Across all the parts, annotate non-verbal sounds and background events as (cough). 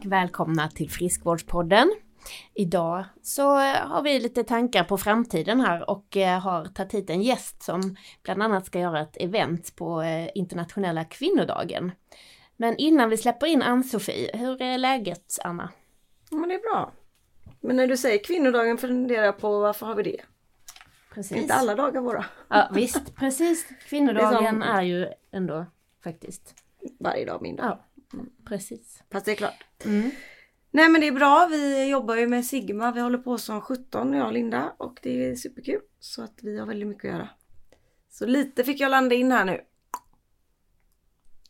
och välkomna till Friskvårdspodden. Idag så har vi lite tankar på framtiden här och eh, har tagit hit en gäst som bland annat ska göra ett event på eh, internationella kvinnodagen. Men innan vi släpper in Ann-Sofie, hur är läget Anna? Ja, men det är bra. Men när du säger kvinnodagen funderar jag på varför har vi det? Precis. Inte alla dagar våra. Ja, visst, precis. Kvinnodagen är som- är ju ändå faktiskt. Varje dag min dag. Ja, precis. Fast det är klart. Mm. Nej men det är bra. Vi jobbar ju med Sigma. Vi håller på som 17 jag och Linda och det är superkul. Så att vi har väldigt mycket att göra. Så lite fick jag landa in här nu.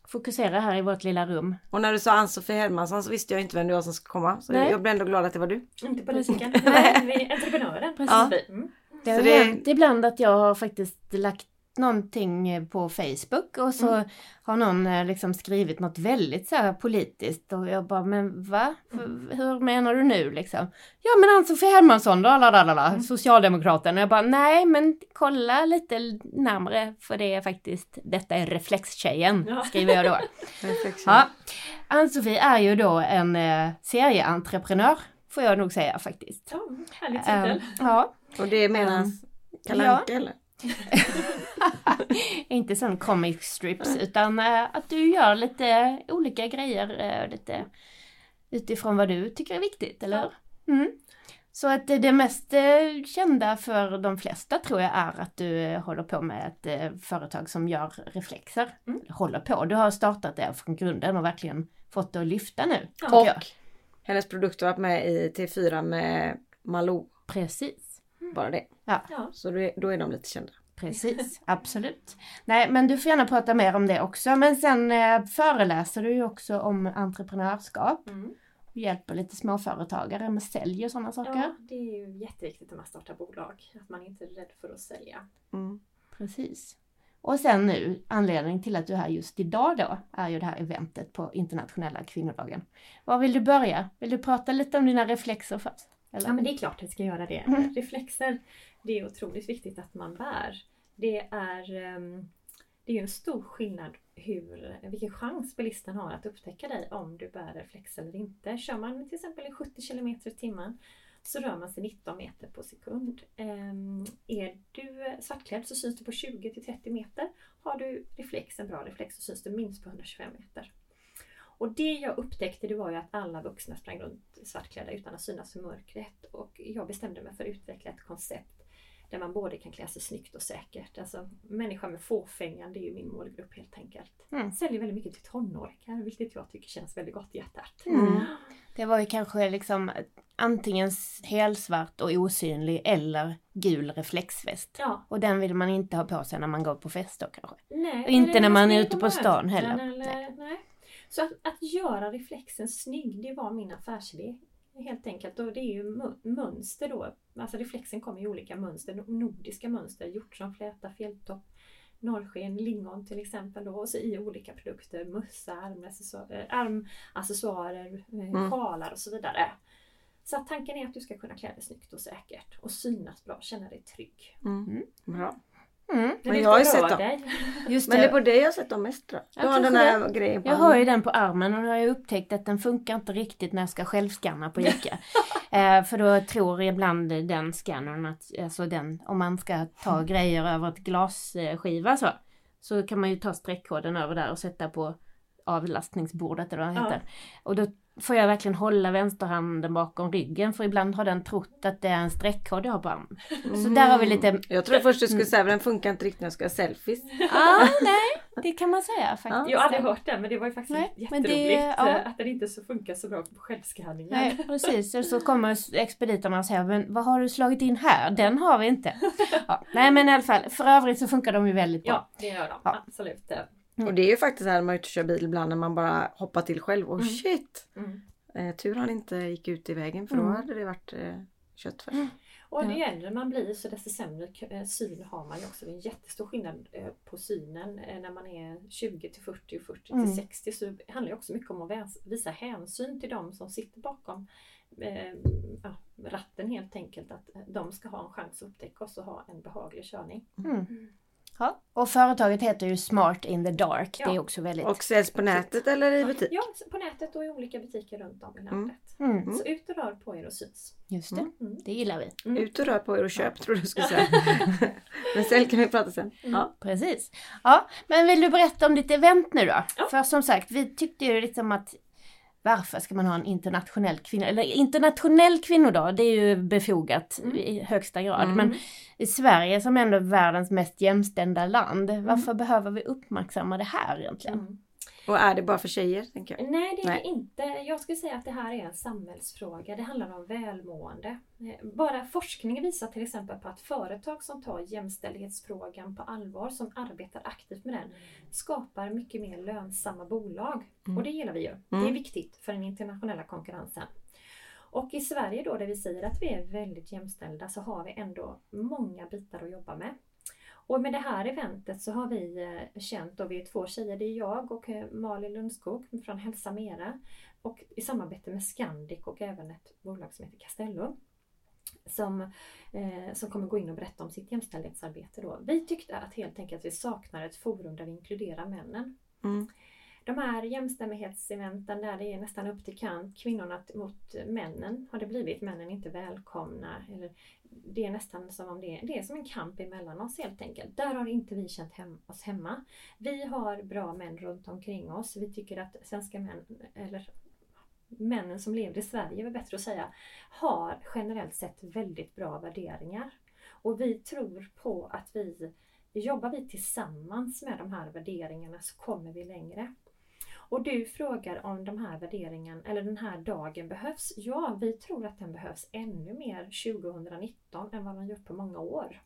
Fokusera här i vårt lilla rum. Och när du sa Ann-Sofie Hermansson så visste jag inte vem det var som skulle komma. Så Nej. jag blev ändå glad att det var du. Inte politikern, (laughs) nej, vi är entreprenören. Ja. Mm. Det har det- hänt ibland att jag har faktiskt lagt någonting eh, på Facebook och så Mm. har någon eh, liksom skrivit något väldigt så här politiskt och jag bara men va? F- Hur menar du nu liksom? Ja men Ann-Sofie Hermansson då, lalalala, Mm. Socialdemokraten. Och jag bara nej men kolla lite närmare för det är faktiskt, detta är reflextjejen, Ja. skriver jag då. (laughs) Ja. Ann-Sofie är ju då en eh, serieentreprenör, får jag nog säga faktiskt. Ja, härlig Ehm, titel. ja, Och det menas Kalle ja. Eller? (laughs) inte sån comic strips utan eh, att du gör lite olika grejer eh, lite utifrån vad du tycker är viktigt, eller? Mm. Så att det- mest eh, kända för de flesta tror jag är att du håller på med ett företag som gör reflexer. Mm. Håller på, du har startat det från grunden och verkligen fått det att lyfta nu. Ja. tycker jag. Och hennes produkt har varit med i T4 med Malou. Precis. Bara det. Ja. Så då är, då är de lite kända. Precis, (laughs) absolut. Nej, men du får gärna prata mer om det också. Men sen eh, föreläser du ju också om entreprenörskap. Mm. och hjälper lite småföretagare med sälj och sådana saker. ja, det är ju jätteviktigt när man startar bolag. Att man inte är rädd för att sälja. Mm. Precis. Och sen nu, anledningen till att du är här just idag då, är ju det här eventet på internationella kvinnodagen. Var vill du börja? Vill du prata lite om dina reflexer först? Eller? Ja men det är klart att jag ska göra det. Mm. Reflexer, det är otroligt viktigt att man bär. Det är, ehm, det är en stor skillnad hur, vilken chans bilisten har att upptäcka dig om du bär reflex eller inte. Kör man till exempel i 70 km i timmen så rör man sig 19 meter på sekund. Ehm, är du svartklädd så syns du på 20 till 30 meter. Har du reflex, en bra reflex så syns du minst på 125 meter. Och det jag upptäckte det var ju att alla vuxna sprang runt svartklädda utan att synas i mörkret. Och jag bestämde mig för att utveckla ett koncept där man både kan klä sig snyggt och säkert. Alltså människa med fåfängan, det är ju min målgrupp helt enkelt. Mm. Säljer väldigt mycket till tonåringar, vilket jag tycker känns väldigt gott i hjärtat. Mm. Det var ju kanske liksom antingen helsvart och osynlig eller gul reflexväst. Ja, Och den vill man inte ha på sig när man går på fest då kanske. nej, Och inte när man är ute på stan heller. Eller, nej. Så att, att göra reflexen snygg, det var min affärsidé. Helt enkelt. Och det är ju mönster då. Alltså reflexen kommer i olika mönster. No- Nordiska mönster, hjortronfläta, fjälltopp, norrsken, lingon till exempel. Då. Och så i olika produkter. Mössa, eh, armaccessoarer, eh, Mm. och så vidare. Så att tanken är att du ska kunna klä dig snyggt och säkert. Och synas bra, känna dig trygg. Mm. Bra. Mm. Men, jag har ju sett dem. dig. Just Men det är på det jag har sett dem mest tror jag. Ja, Du har den här grejen på Jag armen. har ju den på armen och då har jag upptäckt att den funkar inte riktigt när jag ska självskanna på Ica. (laughs) eh, för då tror ibland den scannern att, alltså den, om man ska ta grejer över ett glasskiva så, så kan man ju ta streckkoden över där och sätta på avlastningsbordet eller vad det Ja. heter. Och då får jag verkligen hålla vänsterhanden bakom ryggen för ibland har den trott att det är en streckkod jag har på armen. Så där har vi lite, Jag trodde först du skulle säga att den funkar inte riktigt när jag ska ha selfies. ah, nej, det kan man säga faktiskt. Jag har aldrig hört den men det var ju faktiskt Nej, jätteroligt det- ja. eh, att den inte så funkar så bra på självskanningen. Nej precis, så kommer expediterna och säger men vad har du slagit in här? Den har vi inte. Ja, nej men i alla fall, för övrigt så funkar de ju väldigt bra. Ja, det gör de. Ja. Absolut. Mm. Och det är ju faktiskt så här när man är ute och kör bil ibland när man bara hoppar till själv. Och Mm. shit! Mm. Eh, tur han inte gick ut i vägen för då Mm. hade det varit eh, köttfärs. Och ju äldre man blir så desto sämre eh, syn har man ju också. Det är en jättestor skillnad eh, på synen eh, när man är 20 till 40 och 40 Mm. till 60. Så det handlar ju också mycket om att visa hänsyn till de som sitter bakom ratten helt enkelt. Att de ska ha en chans att upptäcka oss och ha en behaglig körning. Mm. Ja. Och företaget heter ju Smart in the Dark. Ja. Det är också väldigt... Och säljs på nätet eller i butik? Ja, på nätet och i olika butiker runt om i landet. Mm, Så ut och rör på er och syns. just det. Mm. Det gillar vi. Ut och rör på er och köp tror du skulle (laughs) säga. Men sälj kan vi prata sen. Ja. Precis. Ja, men vill du berätta om ditt event nu då? Ja. För som sagt, vi tyckte ju liksom att varför ska man ha en internationell kvinna eller internationell kvinnodag, det är ju befogat Mm. i högsta grad. Mm. Men i Sverige som ändå är världens mest jämställda land, Mm. varför behöver vi uppmärksamma det här egentligen? Mm. Och är det bara för tjejer? Tänker jag. Nej, det är Nej. det inte. Jag skulle säga att det här är en samhällsfråga. Det handlar om välmående. Eh, Bara forskning visar till exempel på att företag som tar jämställdhetsfrågan på allvar, som arbetar aktivt med den, skapar mycket mer lönsamma bolag. Mm. Och det gillar vi ju. Det är viktigt för den internationella konkurrensen. Och i Sverige då, där vi säger att vi är väldigt jämställda, så har vi ändå många bitar att jobba med. Och med det här eventet så har vi eh, känt, och vi är två tjejer, det är jag och eh, Malin Lundskog från Hälsa Mera och i samarbete med Scandic och även ett bolag som heter Castello som, eh, som kommer gå in och berätta om sitt jämställdhetsarbete. Då. Vi tyckte att helt enkelt att vi saknar ett forum där vi inkluderar männen. Mm. De här jämställdhetseventen där det är nästan upp till kant, kvinnorna mot männen har det blivit, männen är inte välkomna. Eller det är nästan som om det är, det är som en kamp emellan oss helt enkelt. Där har inte vi känt hem, oss hemma. Vi har bra män runt omkring oss. Vi tycker att svenska män, eller männen som lever i Sverige, är väl bättre att säga, har generellt sett väldigt bra värderingar. Och vi tror på att vi, jobbar vi tillsammans med de här värderingarna så kommer vi längre. Och du frågar om de här värderingarna, eller den här dagen behövs. Ja, vi tror att den behövs ännu mer 2019 än vad den gjort på många år.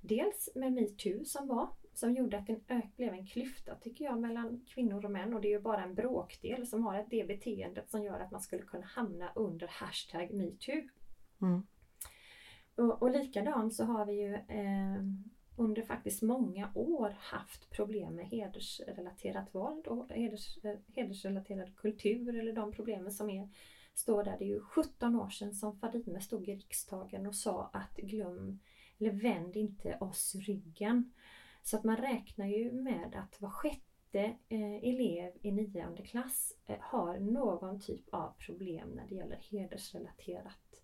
Dels med metoo som var, som gjorde att det blev en klyfta tycker jag mellan kvinnor och män och det är ju bara en bråkdel som har det beteendet som gör att man skulle kunna hamna under hashtag metoo. Mm. Och, och likadant så har vi ju eh, under faktiskt många år haft problem med hedersrelaterat våld och heders, eh, hedersrelaterad kultur eller de problemen som är, står där. Det är ju 17 år sedan som Fadime stod i riksdagen och sa att glöm eller vänd inte oss ryggen. Så att man räknar ju med att var sjätte eh, elev i nionde klass eh, har någon typ av problem när det gäller hedersrelaterat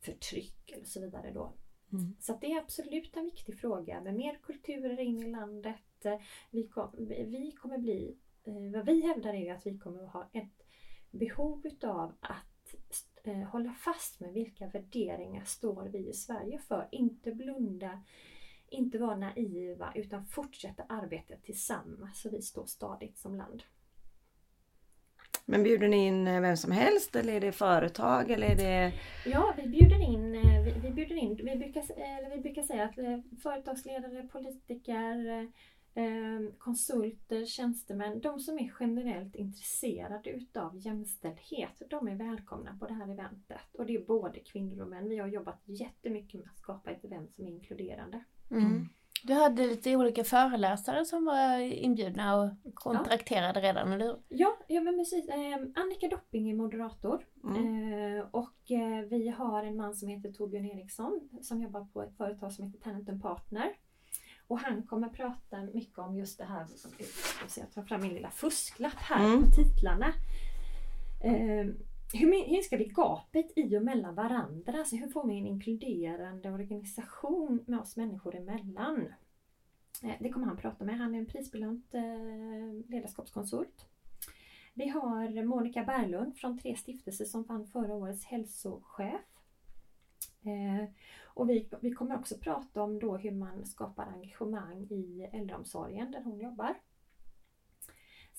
förtryck eller så vidare då. Mm. Så det är absolut en viktig fråga med mer kulturer in i landet. Eh, Vi, kom, vi kommer bli, eh, vad vi hävdar är att vi kommer att ha ett behov utav att eh, hålla fast med vilka värderingar står vi i Sverige för. Inte blunda, inte vara naiva utan fortsätta arbeta tillsammans så vi står stadigt som land. Men bjuder ni in vem som helst eller är det företag eller är det... Ja, vi bjuder in, bjuder in, vi brukar, eh, eller vi brukar säga att eh, företagsledare, politiker, eh, ehm, konsulter, tjänstemän, de som är generellt intresserade utav jämställdhet, de är välkomna på det här eventet. Och det är både kvinnor och män. Vi har jobbat jättemycket med att skapa ett event som är inkluderande. Mm. Du hade lite olika föreläsare som var inbjudna och kontrakterade redan, eller hur? Ja, ja men precis. Eh, Annika Dopping är moderator. Mm. Eh, och eh, vi har en man som heter Torbjörn Eriksson som jobbar på ett företag som heter Tenant Partner. Och han kommer prata mycket om just det här, jag tar fram min lilla fusklapp här Mm. på titlarna. Hur minskar vi gapet i och mellan varandra? Alltså hur får vi en inkluderande organisation med oss människor emellan? Eh, det kommer han prata med. Han är en prisbelönt eh, ledarskapskonsult. Vi har Monica Berglund från Tre stiftelser som vann förra årets hälsochef. Eh, och vi, vi kommer också prata om då hur man skapar engagemang i äldreomsorgen där hon jobbar.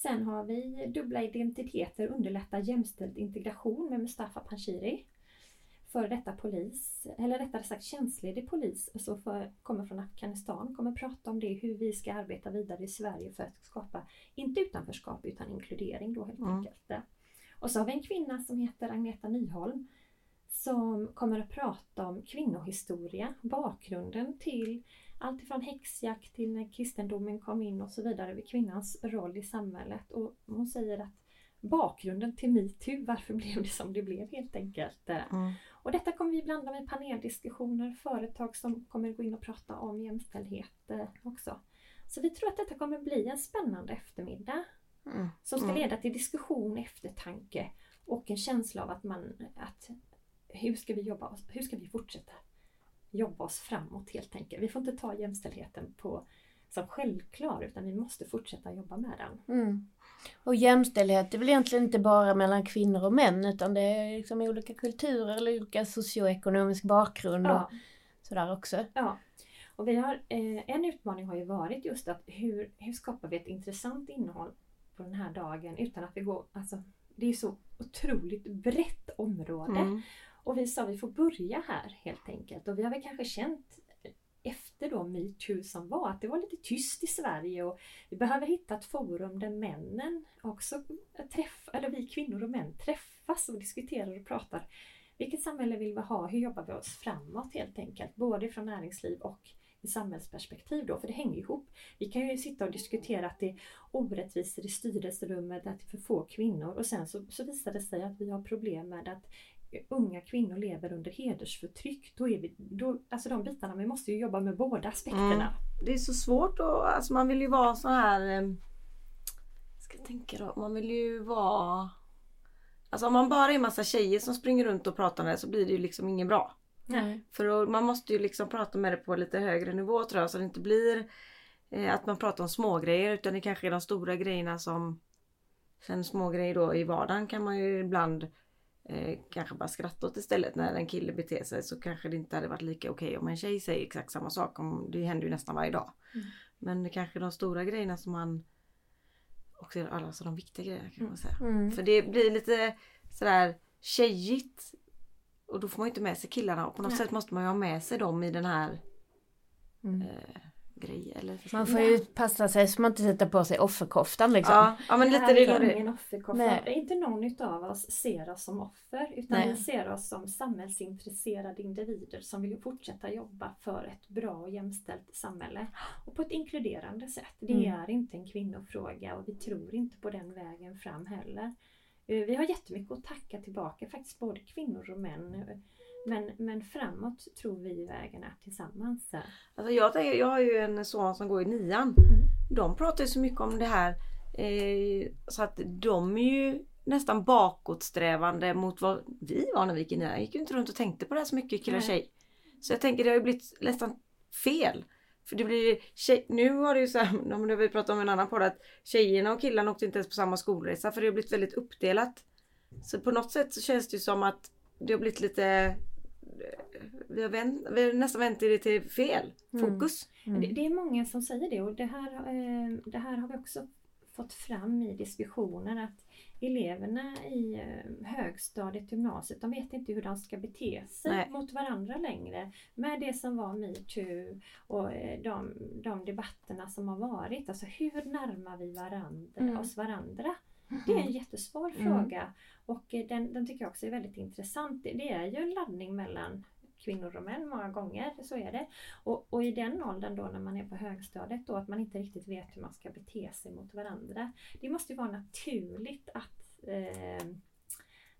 Sen har vi dubbla identiteter underlättar jämställd integration med Mustafa Panshiri. Före detta polis, eller rättare sagt tjänstledig polis, alltså för, kommer från Afghanistan, kommer prata om det, hur vi ska arbeta vidare i Sverige för att skapa, inte utanförskap utan inkludering då helt Mm. enkelt. Och så har vi en kvinna som heter Agneta Nyholm som kommer att prata om kvinnohistoria, bakgrunden till allt ifrån häxjakt till när kristendomen kom in och så vidare, kvinnans roll i samhället. Och hon säger att bakgrunden till metoo. (laughs) Varför blev det som det blev helt enkelt. Mm. Och detta kommer vi blanda med paneldiskussioner, företag som kommer gå in och prata om jämställdhet eh, också. Så vi tror att detta kommer bli en spännande eftermiddag Mm. som ska Mm. leda till diskussion, eftertanke och en känsla av att man, att hur ska vi jobba, hur ska vi fortsätta jobba oss framåt helt enkelt. Vi får inte ta jämställdheten på, som självklar utan vi måste fortsätta jobba med den. Mm. Och jämställdhet är väl egentligen inte bara mellan kvinnor och män utan det är liksom olika kulturer eller olika socioekonomisk bakgrund och Ja, sådär också. ja. Och vi har, eh, en utmaning har ju varit just att hur, hur skapar vi ett intressant innehåll på den här dagen utan att vi går, alltså det är så otroligt brett område. Mm. Och vi sa vi får börja här helt enkelt. Och vi har väl kanske känt efter då metoo som var att det var lite tyst i Sverige och vi behöver hitta ett forum där männen också träffar, eller vi kvinnor och män träffas och diskuterar och pratar. Vilket samhälle vill vi ha? Hur jobbar vi oss framåt helt enkelt? Både från näringsliv och i samhällsperspektiv då, för det hänger ihop. Vi kan ju sitta och diskutera att det är orättvisor i styrelserummet, att det är för få kvinnor och sen så, så visar det sig att vi har problem med att unga kvinnor lever under hedersförtryck. Då är vi, då, alltså de bitarna, vi måste ju jobba med båda aspekterna. Mm. Det är så svårt och alltså man vill ju vara så här. eh, Ska tänka då. Man vill ju vara. Alltså om man bara är massa tjejer som springer runt och pratar med det så blir det ju liksom inget bra. Nej. För då, man måste ju liksom prata med det på lite högre nivå tror jag så det inte blir eh, att man pratar om små grejer utan det kanske är de stora grejerna som Sen små grejer då i vardagen kan man ju ibland eh, kanske bara skratta åt istället när en kille beter sig så kanske det inte hade varit lika okej om en tjej säger exakt samma sak. Om, det händer ju nästan varje dag. Mm. Men kanske de stora grejerna som man också alltså de viktiga grejerna kan man säga. Mm. För det blir lite sådär tjejigt. Och då får man ju inte med sig killarna och på något Nej. sätt måste man ju ha med sig dem i den här Mm. eh, grejen. Eller Man får ju passa sig så man inte sätter på sig offerkoftan liksom. ja, ja men lite här det är är det. ingen offerkofta. Nej. Inte någon utav oss ser oss som offer utan Nej. vi ser oss som samhällsintresserade individer som vill fortsätta jobba för ett bra och jämställt samhälle. Och på ett inkluderande sätt. Det Mm. är inte en kvinnofråga och vi tror inte på den vägen fram heller. Eh, Vi har jättemycket att tacka tillbaka, faktiskt både kvinnor och män. Men, men framåt tror vi vägen är tillsammans. Alltså jag, tänker, jag har ju en son som går i nian. Mm. De pratar ju så mycket om det här. Eh, så att de är ju nästan bakåtsträvande mot vad vi var när vi gick i nian. Jag gick ju inte runt och tänkte på det här så mycket kille och tjej. Så jag tänker det har ju blivit nästan fel. För det blir tjej, nu har det ju så här, (laughs) det har vi pratat om en annan podd att tjejerna och killarna åkte inte ens på samma skolresa för det har blivit väldigt uppdelat. Så på något sätt så känns det ju som att det har blivit lite vi har, vänt, vi har nästan vänt det till fel Mm. fokus. Mm. Det, det är många som säger det och det här, eh, det här har vi också fått fram i diskussioner att eleverna i eh, högstadiet, gymnasiet, de vet inte hur de ska bete sig Nej. mot varandra längre. Med det som var metoo och eh, de, de debatterna som har varit. Alltså hur närmar vi varandra, Mm. oss varandra? Det är en jättesvår Mm. fråga och eh, den, den tycker jag också är väldigt intressant. Det, det är ju en laddning mellan kvinnor och män många gånger, så är det. Och, och i den åldern då när man är på högstadiet då att man inte riktigt vet hur man ska bete sig mot varandra. Det måste ju vara naturligt att eh,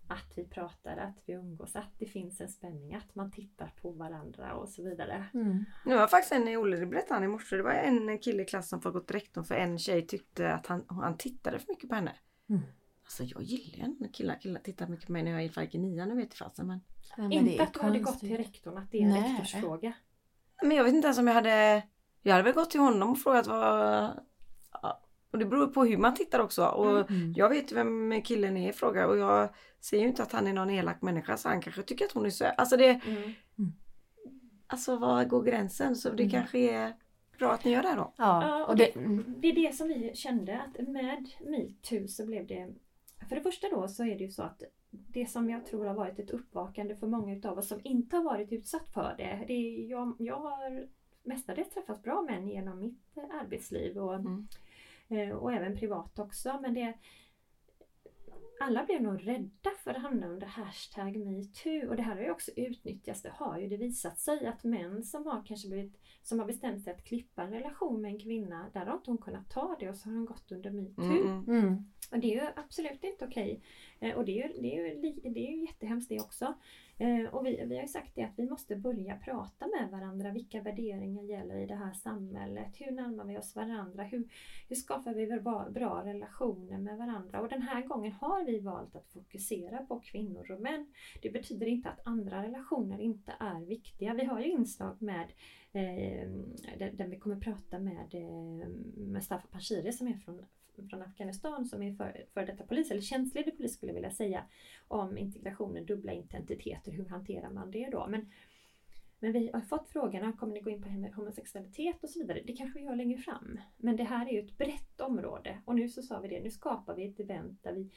att vi pratar, att vi umgås, att det finns en spänning, att man tittar på varandra och så vidare. Mm. Nu var faktiskt en i Olle, det berättade i morse. Det var en kille i klassen som fått rektorn för en tjej tyckte att han, han tittade för mycket på henne. Mm. Alltså jag gillar när killar, killar tittar mycket på mig när jag är i Falken 9 nu vet fasen men. Ja, men Inte att du hade gått till rektorn, att det är en Nej. rektorsfråga. Men jag vet inte ens om jag hade Jag hade väl gått till honom och frågat vad Och det beror på hur man tittar också och Mm. jag vet vem killen är i fråga och jag ser ju inte att han är någon elak människa så han kanske tycker att hon är söt. Alltså det Mm. Alltså var går gränsen? Så det Mm. kanske är bra att ni gör det här då. Ja, Ja, och det, det, mm. det är det som vi kände att med metoo så blev det För det första då så är det ju så att det som jag tror har varit ett uppvakande för många utav oss som inte har varit utsatt för det. det är, jag, jag har mestadels träffat bra män genom mitt eh, arbetsliv och, Mm. eh, och även privat också. Men det, alla blev nog rädda för att hamna under hashtag metoo och det här har ju också utnyttjats. Det har ju det visat sig att män som har kanske blivit, som har bestämt sig att klippa en relation med en kvinna, där har inte hon kunnat ta det och så har hon gått under metoo. Mm, mm. Mm. Och det är ju absolut inte okej. Eh, Och det är, ju, det, är ju, det är ju jättehemskt det också. Eh, och vi, vi har ju sagt det att vi måste börja prata med varandra. Vilka värderingar gäller i det här samhället? Hur närmar vi oss varandra? Hur, hur skapar vi bra, bra relationer med varandra? Och den här gången har vi valt att fokusera på kvinnor och män. Det betyder inte att andra relationer inte är viktiga. Vi har ju inslag med Eh, där, där vi kommer prata med eh, Mustafa Panshiri som är från från Afghanistan som är för, för detta polis, eller tjänstledig polis skulle jag vilja säga, om integrationen, dubbla identiteter, hur hanterar man det då? Men, men vi har fått frågorna, kommer ni gå in på homosexualitet och så vidare? Det kanske vi gör längre fram. Men det här är ju ett brett område och nu så sa vi det, nu skapar vi ett event där vi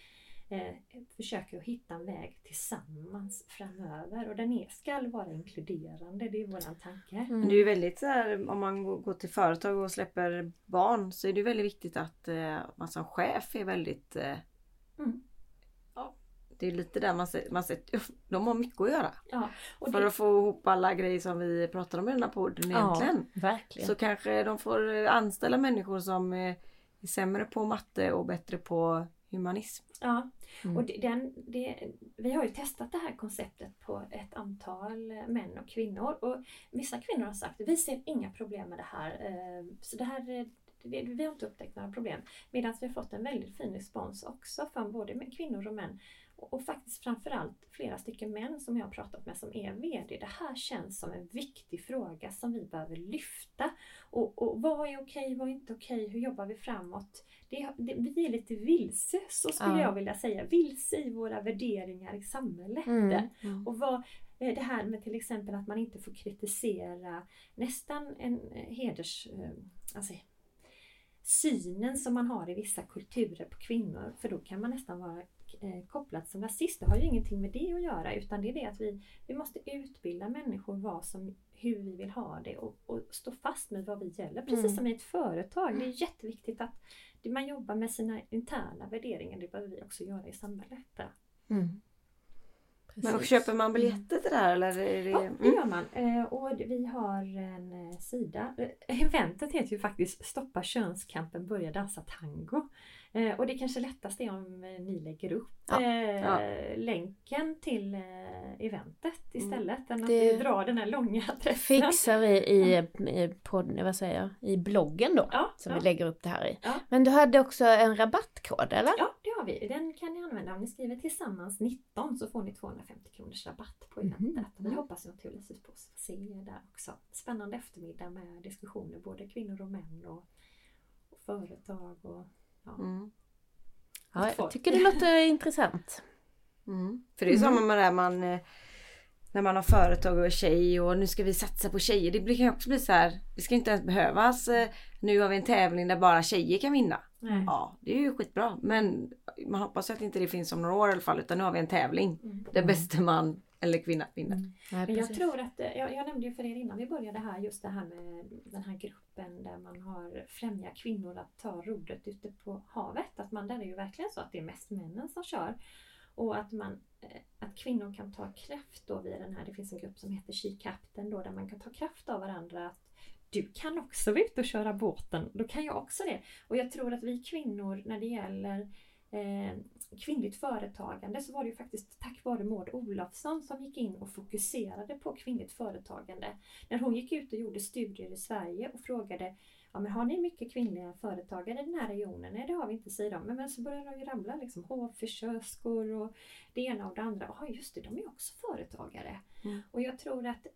eh, försöker att hitta en väg tillsammans framöver och den är, ska vara inkluderande, det är våran tanke. Mm. Men det är ju väldigt så här, om man går till företag och släpper barn så är det väldigt viktigt att eh, man som chef är väldigt eh, Mm. ja, Det är lite där man ser, man ser de har mycket att göra. Ja, och För det, att få ihop alla grejer som vi pratar om i den här podden egentligen. Ja, verkligen. Så kanske de får anställa människor som eh, är sämre på matte och bättre på humanism. ja. Mm. Och den, det, vi har ju testat det här konceptet på ett antal män och kvinnor och vissa kvinnor har sagt vi ser inga problem med det här. eh, Så det här eh, vi har inte upptäckt några problem. Medan vi har fått en väldigt fin respons också från både kvinnor och män. Och, och faktiskt framförallt flera stycken män som jag har pratat med som är VD. Det här känns som en viktig fråga som vi behöver lyfta. Och, och vad är okej, vad är inte okej, hur jobbar vi framåt? Det, det, vi är lite vilse, så skulle Ja. jag vilja säga. Vilse i våra värderingar i samhället. Mm. Och vad, eh, det här med till exempel att man inte får kritisera nästan en eh, heders... eh, Alltså, synen som man har i vissa kulturer på kvinnor för då kan man nästan vara eh, kopplad som rasist. Det har ju ingenting med det att göra utan det är det att vi, vi måste utbilda människor vad som, hur vi vill ha det och, och stå fast med vad vi gäller. Precis Mm. som i ett företag. Det är jätteviktigt att det- man jobbar med sina interna värderingar. Det behöver vi också göra i samhället. Mm. Men Precis. köper man biljetter till det här eller? Är det... Ja, det Mm. gör man. Eh, och vi har en eh, sida. Eventet heter ju faktiskt Stoppa könskampen, börja dansa tango. Eh, och det kanske lättast är om eh, ni lägger upp Ja, eh, ja. länken till eh, eventet istället. Än att Det- vi drar den här långa (laughs) adressen. fixar vi i, i, podd, vad säger jag, i bloggen då. Ja, Som vi lägger upp det här i. Men du hade också en rabattkod eller? Ja, det har vi. Den kan ni använda. Om ni skriver tillsammans 19 så får ni 250 kronors rabatt på Mhm. eventet. Vi Mm. hoppas naturligtvis på att se er där också. Spännande eftermiddag med diskussioner, både kvinnor och män och, och företag och. Mm. Ja, jag tycker det låter (laughs) intressant. Mm. För det är samma med det här man eh, när man har företag och är tjej och nu ska vi satsa på tjejer. Det kan ju också bli så här. Det ska inte ens behövas. eh, Nu har vi en tävling där bara tjejer kan vinna. Nej. Ja, det är ju skitbra. Men man hoppas att inte det finns om några år i alla fall. Utan nu har vi en tävling. Mm. Där bäste man eller kvinna vinner. Ja, Men jag tror att, eh, jag, jag nämnde ju för er innan vi började här just det här med den här gruppen där man har främjat kvinnor att ta rodret ute på havet. Att man, där är ju verkligen så att det är mest männen som kör. Och att, man, eh, att kvinnor kan ta kraft då via den här, det finns en grupp som heter She Captain då där man kan ta kraft av varandra. Att du kan också vara ute och köra båten, då kan jag också det. Och jag tror att vi kvinnor när det gäller eh, kvinnligt företagande så var det ju faktiskt tack vare Maud Olofsson som gick in och fokuserade på kvinnligt företagande. När hon gick ut och gjorde studier i Sverige och frågade Ja, men har ni mycket kvinnliga företagare i den här regionen? Nej det har vi inte säger de. Men, så började de ju rabbla liksom hovfrisörskor och det ena och det andra. Ja just det, de är också företagare. Mm. Och jag tror att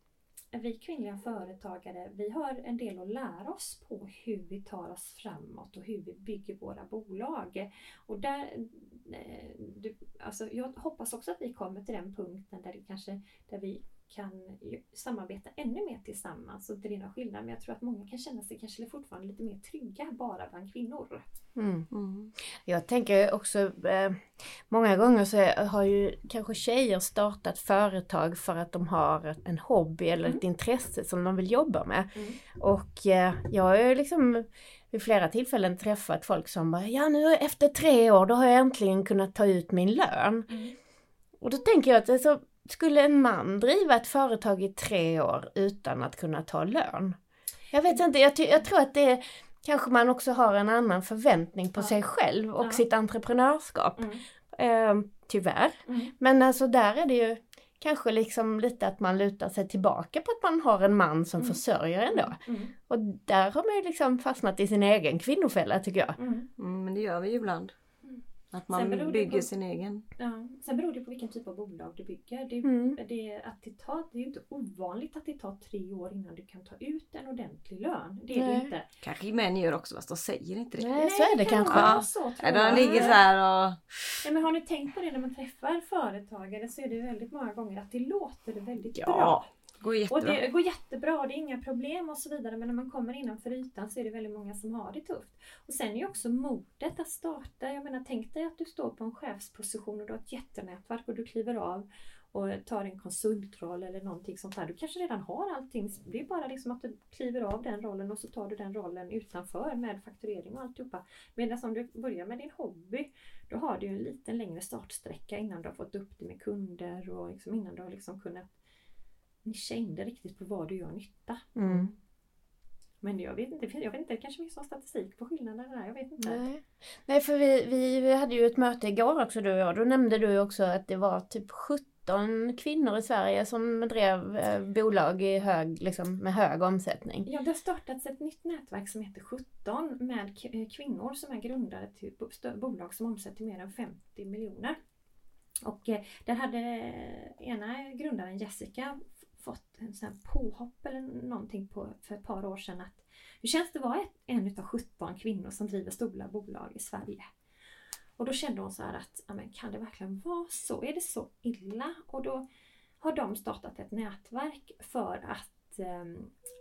vi kvinnliga företagare, vi har en del att lära oss på hur vi tar oss framåt och hur vi bygger våra bolag. Och där, eh, du, alltså jag hoppas också att vi kommer till den punkten där, det kanske, där vi kan ju samarbeta ännu mer tillsammans och det är någon skillnad. Men jag tror att många kan känna sig kanske fortfarande lite mer trygga bara bland kvinnor. Mm. Mm. Jag tänker också, eh, många gånger så har ju kanske tjejer startat företag för att de har en hobby eller ett intresse som de vill jobba med. Mm. Och eh, jag har ju liksom vid flera tillfällen träffat folk som bara, ja nu efter tre år då har jag äntligen kunnat ta ut min lön. Mm. Och då tänker jag att alltså, skulle en man driva ett företag i tre år utan att kunna ta lön? Jag vet inte, jag, jag tror att det kanske man också har en annan förväntning på Ja. sig själv och Ja. sitt entreprenörskap. Mm. Eh, tyvärr. Mm. Men alltså där är det ju kanske liksom lite att man lutar sig tillbaka på att man har en man som Mm. försörjer ändå. Mm. Och där har man ju liksom fastnat i sin egen kvinnofälla tycker jag. Mm. Mm, men det gör vi ju ibland. Att man det bygger på- sin egen. Ja. Sen beror det på vilken typ av bolag du bygger. Det, Mm. det, att det, tar, det är ju inte ovanligt att det tar tre år innan du kan ta ut en ordentlig lön. Det är det Nej. inte. Kanske män gör också fast de säger inte det. Nej, så är det kan kanske. vara Ja. Så, tror de ligger så här och... Ja, men har ni tänkt på det när man träffar företagare så är det väldigt många gånger att det låter väldigt bra. Går Och jättebra. det går jättebra, det är inga problem och så vidare. Men när man kommer innanför ytan så är det väldigt många som har det tufft. Och sen är ju också modet att starta. Jag menar, tänk dig att du står på en chefsposition och du har ett jättenätverk och du kliver av och tar en konsultroll eller någonting sånt där. Du kanske redan har allting. Det är bara liksom att du kliver av den rollen och så tar du den rollen utanför med fakturering och alltihopa. Medan om du börjar med din hobby, då har du en liten längre startsträcka innan du har fått upp det med kunder och liksom innan du har liksom kunnat nischa in dig riktigt på vad du gör nytta. Mm. Men jag vet inte, jag vet inte, det kanske finns någon statistik på skillnaderna där, jag vet inte. Nej. Nej, för vi, vi, hade ju ett möte igår också du och jag. Då nämnde du också att det var typ 17 kvinnor i Sverige som drev eh, bolag i hög, liksom, med hög omsättning. Ja, det har startats ett nytt nätverk som heter 17 med eh, kvinnor som är grundare till bolag som omsätter mer än 50 miljoner. Och eh, där hade ena grundaren Jessica fått en sån här påhopp eller någonting på, för ett par år sedan att hur känns det att vara ett, en utav 17 kvinnor som driver stora bolag i Sverige? Och då kände hon så här att, ja, men kan det verkligen vara så? Är det så illa? Och då har de startat ett nätverk för att eh,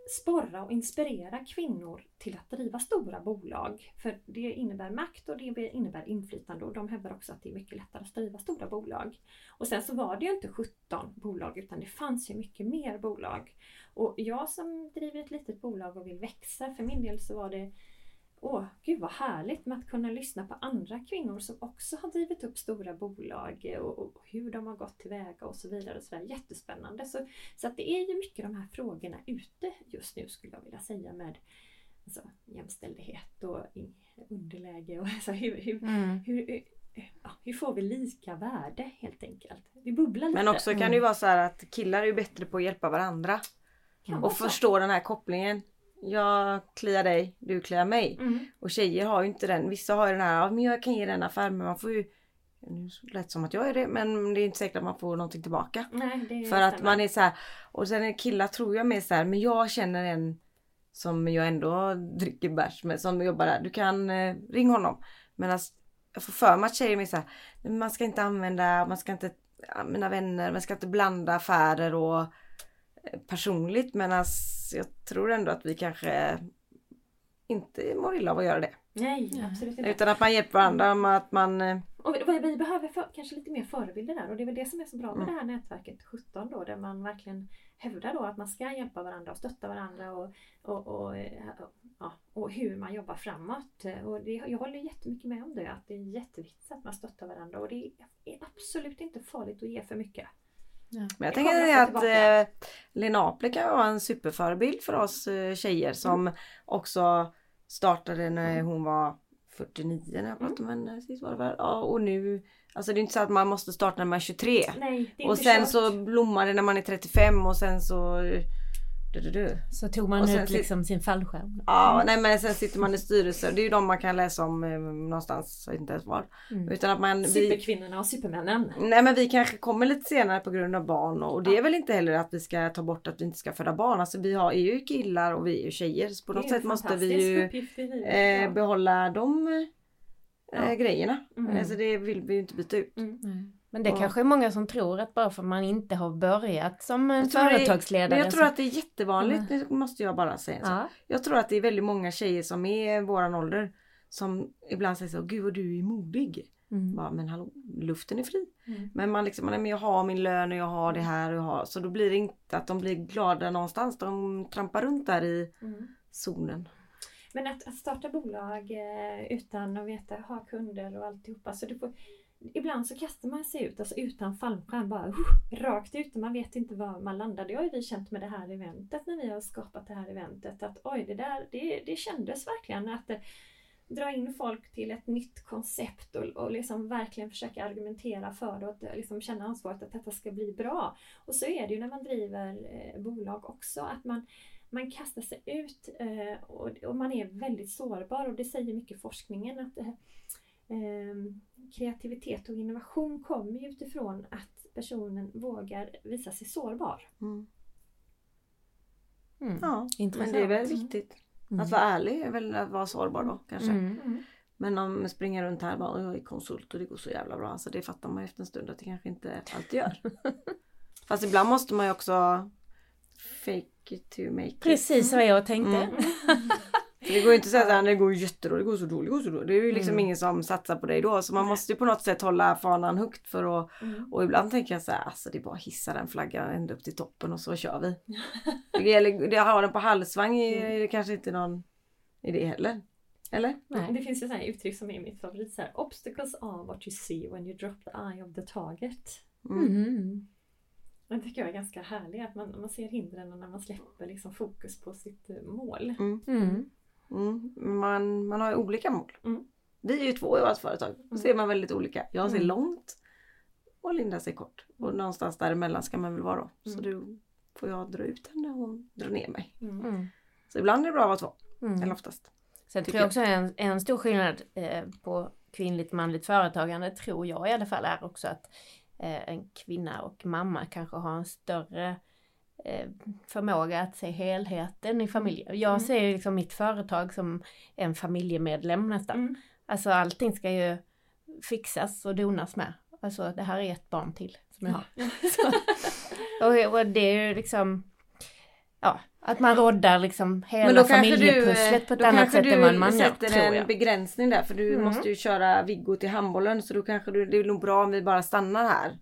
sporra och inspirera kvinnor till att driva stora bolag. För det innebär makt och det innebär inflytande och de hävdar också att det är mycket lättare att driva stora bolag. Och sen så var det ju inte 17 bolag utan det fanns ju mycket mer bolag. Och jag som driver ett litet bolag och vill växa, för min del så var det Åh, gud vad härligt med att kunna lyssna på andra kvinnor som också har drivit upp stora bolag och, och hur de har gått tillväga och så vidare. Och så där. Jättespännande. Så, så att det är ju mycket de här frågorna ute just nu skulle jag vilja säga med alltså, jämställdhet och underläge och (laughs) alltså, hur, hur, Mm. hur, ja, hur får vi lika värde helt enkelt? Vi bubblar lite. Men också kan det ju vara så här att killar är bättre på att hjälpa varandra. Och förstå den här kopplingen. Jag kliar dig, du kliar mig. Mm. Och tjejer har ju inte den. Vissa har ju den här, ja, men jag kan ge den affär men man får ju nu lät som att jag är det men det är inte säkert att man får någonting tillbaka. Nej, det För att stämmer. man är så här, och sen är killar tror jag mer så här, men jag känner en som jag ändå dricker bärs med som jobbar där. Du kan eh, ring honom. Men jag får för mig att tjejer är så här, "Men man ska inte använda, man ska inte, mina vänner, man ska inte blanda affärer och personligt. Men jag tror ändå att vi kanske inte mår illa av att göra det. Nej, absolut inte. Utan att man hjälper varandra, med att man eh, Och vi, vi behöver för, kanske lite mer förebilder där och det är väl det som är så bra med Mm. det här nätverket 17 då där man verkligen hävdar då att man ska hjälpa varandra och stötta varandra och, och, och, eh, ja, och hur man jobbar framåt. Och det, jag håller jättemycket med om det, att det är jätteviktigt att man stöttar varandra och det är absolut inte farligt att ge för mycket. Men Det jag tänker att tillbaka. eh, Lena Apel kan vara en superförebild för oss eh, tjejer som också startade när hon var 49 när jag pratade med henne sist var det väl. Ja, och nu, alltså det är inte så att man måste starta när man är 23. Nej, Och sen så blommar det när man är 35 och sen så... Du, du, du. Så tog man Och ut liksom sin fallskärm. Ja, nej men sen sitter man i styrelser. Det är ju de man kan läsa om eh, någonstans, jag vet inte ens var. Mm. Utan att man... Vi, Superkvinnorna och supermännen. Nej men vi kanske kommer lite senare på grund av barn och det är väl inte heller att vi ska ta bort att vi inte ska föda barn. Alltså vi har, är ju killar och vi är ju tjejer så på något sätt måste vi ju eh, ja. behålla de eh, Ja. grejerna. Mm. Alltså det vill vi ju inte byta ut. Mm. Mm. Men det Ja. kanske är många som tror att bara för man inte har börjat som en företagsledare. Men jag tror så- att det är jättevanligt, nu måste jag bara säga ja. Jag tror att det är väldigt många tjejer som är våran ålder som ibland säger så, gud vad du är modig. Mm. Bara, men hallå, luften är fri. Mm. Men man liksom, men jag har min lön och jag har det här och jag har. Så då blir det inte att de blir glada någonstans. De trampar runt där i Mm. zonen. Men att, att starta bolag eh, utan att veta, ha kunder och alltihopa. Så du får, ibland så kastar man sig ut, alltså utan fallskärm, bara uh, rakt ut och man vet inte var man landar. Det har ju vi känt med det här eventet när vi har skapat det här eventet. Att oj, det där, det, det kändes verkligen att eh, dra in folk till ett nytt koncept och, och liksom verkligen försöka argumentera för det och att eh, liksom känna ansvaret att detta ska bli bra. Och så är det ju när man driver eh, bolag också, att man man kastar sig ut eh, och, och man är väldigt sårbar och det säger mycket forskningen att eh, kreativitet och innovation kommer ju utifrån att personen vågar visa sig sårbar. Mm. Mm. Ja, men Intressant. det är väl viktigt. Mm. Att vara ärlig är väl att vara sårbar då kanske. Mm. Men om man springer runt här och bara, jag är konsult och det går så jävla bra. Alltså det fattar man ju efter en stund att det kanske inte alltid gör. (laughs) Fast ibland måste man ju också fake it to make it. Precis vad jag tänkte. (laughs) Mm. För det går ju inte att säga såhär, det går jättedåligt, det går så dåligt, det går så dåligt. Det är ju liksom Mm. ingen som satsar på dig då. Så man måste ju på något sätt hålla fanan högt för att Mm. och ibland tänker jag så här, alltså det är bara att hissa den flaggan ända upp till toppen och så kör vi. (laughs) Det gäller, det har den på halsvagn är är det kanske inte någon idé heller. Eller? Nej. Det finns ju sådana här uttryck som är mitt favorit. Så här, Obstacles are what you see when you drop the eye of the target. Mm. Mm. Det tycker jag är ganska härligt att man, man ser hindren när man släpper liksom fokus på sitt eh, mål. Mm. Mm. Man, man har ju olika mål. Mm. Vi är ju två i vårt företag. Då Mm. ser man väldigt olika. Jag ser Mm. långt och Linda ser kort. Och Mm. någonstans däremellan ska man väl vara då. Så då får jag dra ut henne och hon drar ner mig. Så ibland är det bra att vara två. Mm. Eller oftast. Sen tycker tror jag också en, en stor skillnad eh, på kvinnligt manligt företagande tror jag i alla fall är också att eh, en kvinna och mamma kanske har en större eh, förmåga att se helheten i familjen. Jag Mm. ser liksom mitt företag som en familjemedlem nästan. Mm. Alltså allting ska ju fixas och donas med. Alltså det här är ett barn till som jag har. (laughs) Så, och, och det är ju liksom Ja, att man roddar liksom hela familjepusslet på ett då annat kanske sätt än man du gör, sätter tror en jag. begränsning där för du Mm. måste ju köra Viggo till handbollen så då kanske du, det är nog bra om vi bara stannar här.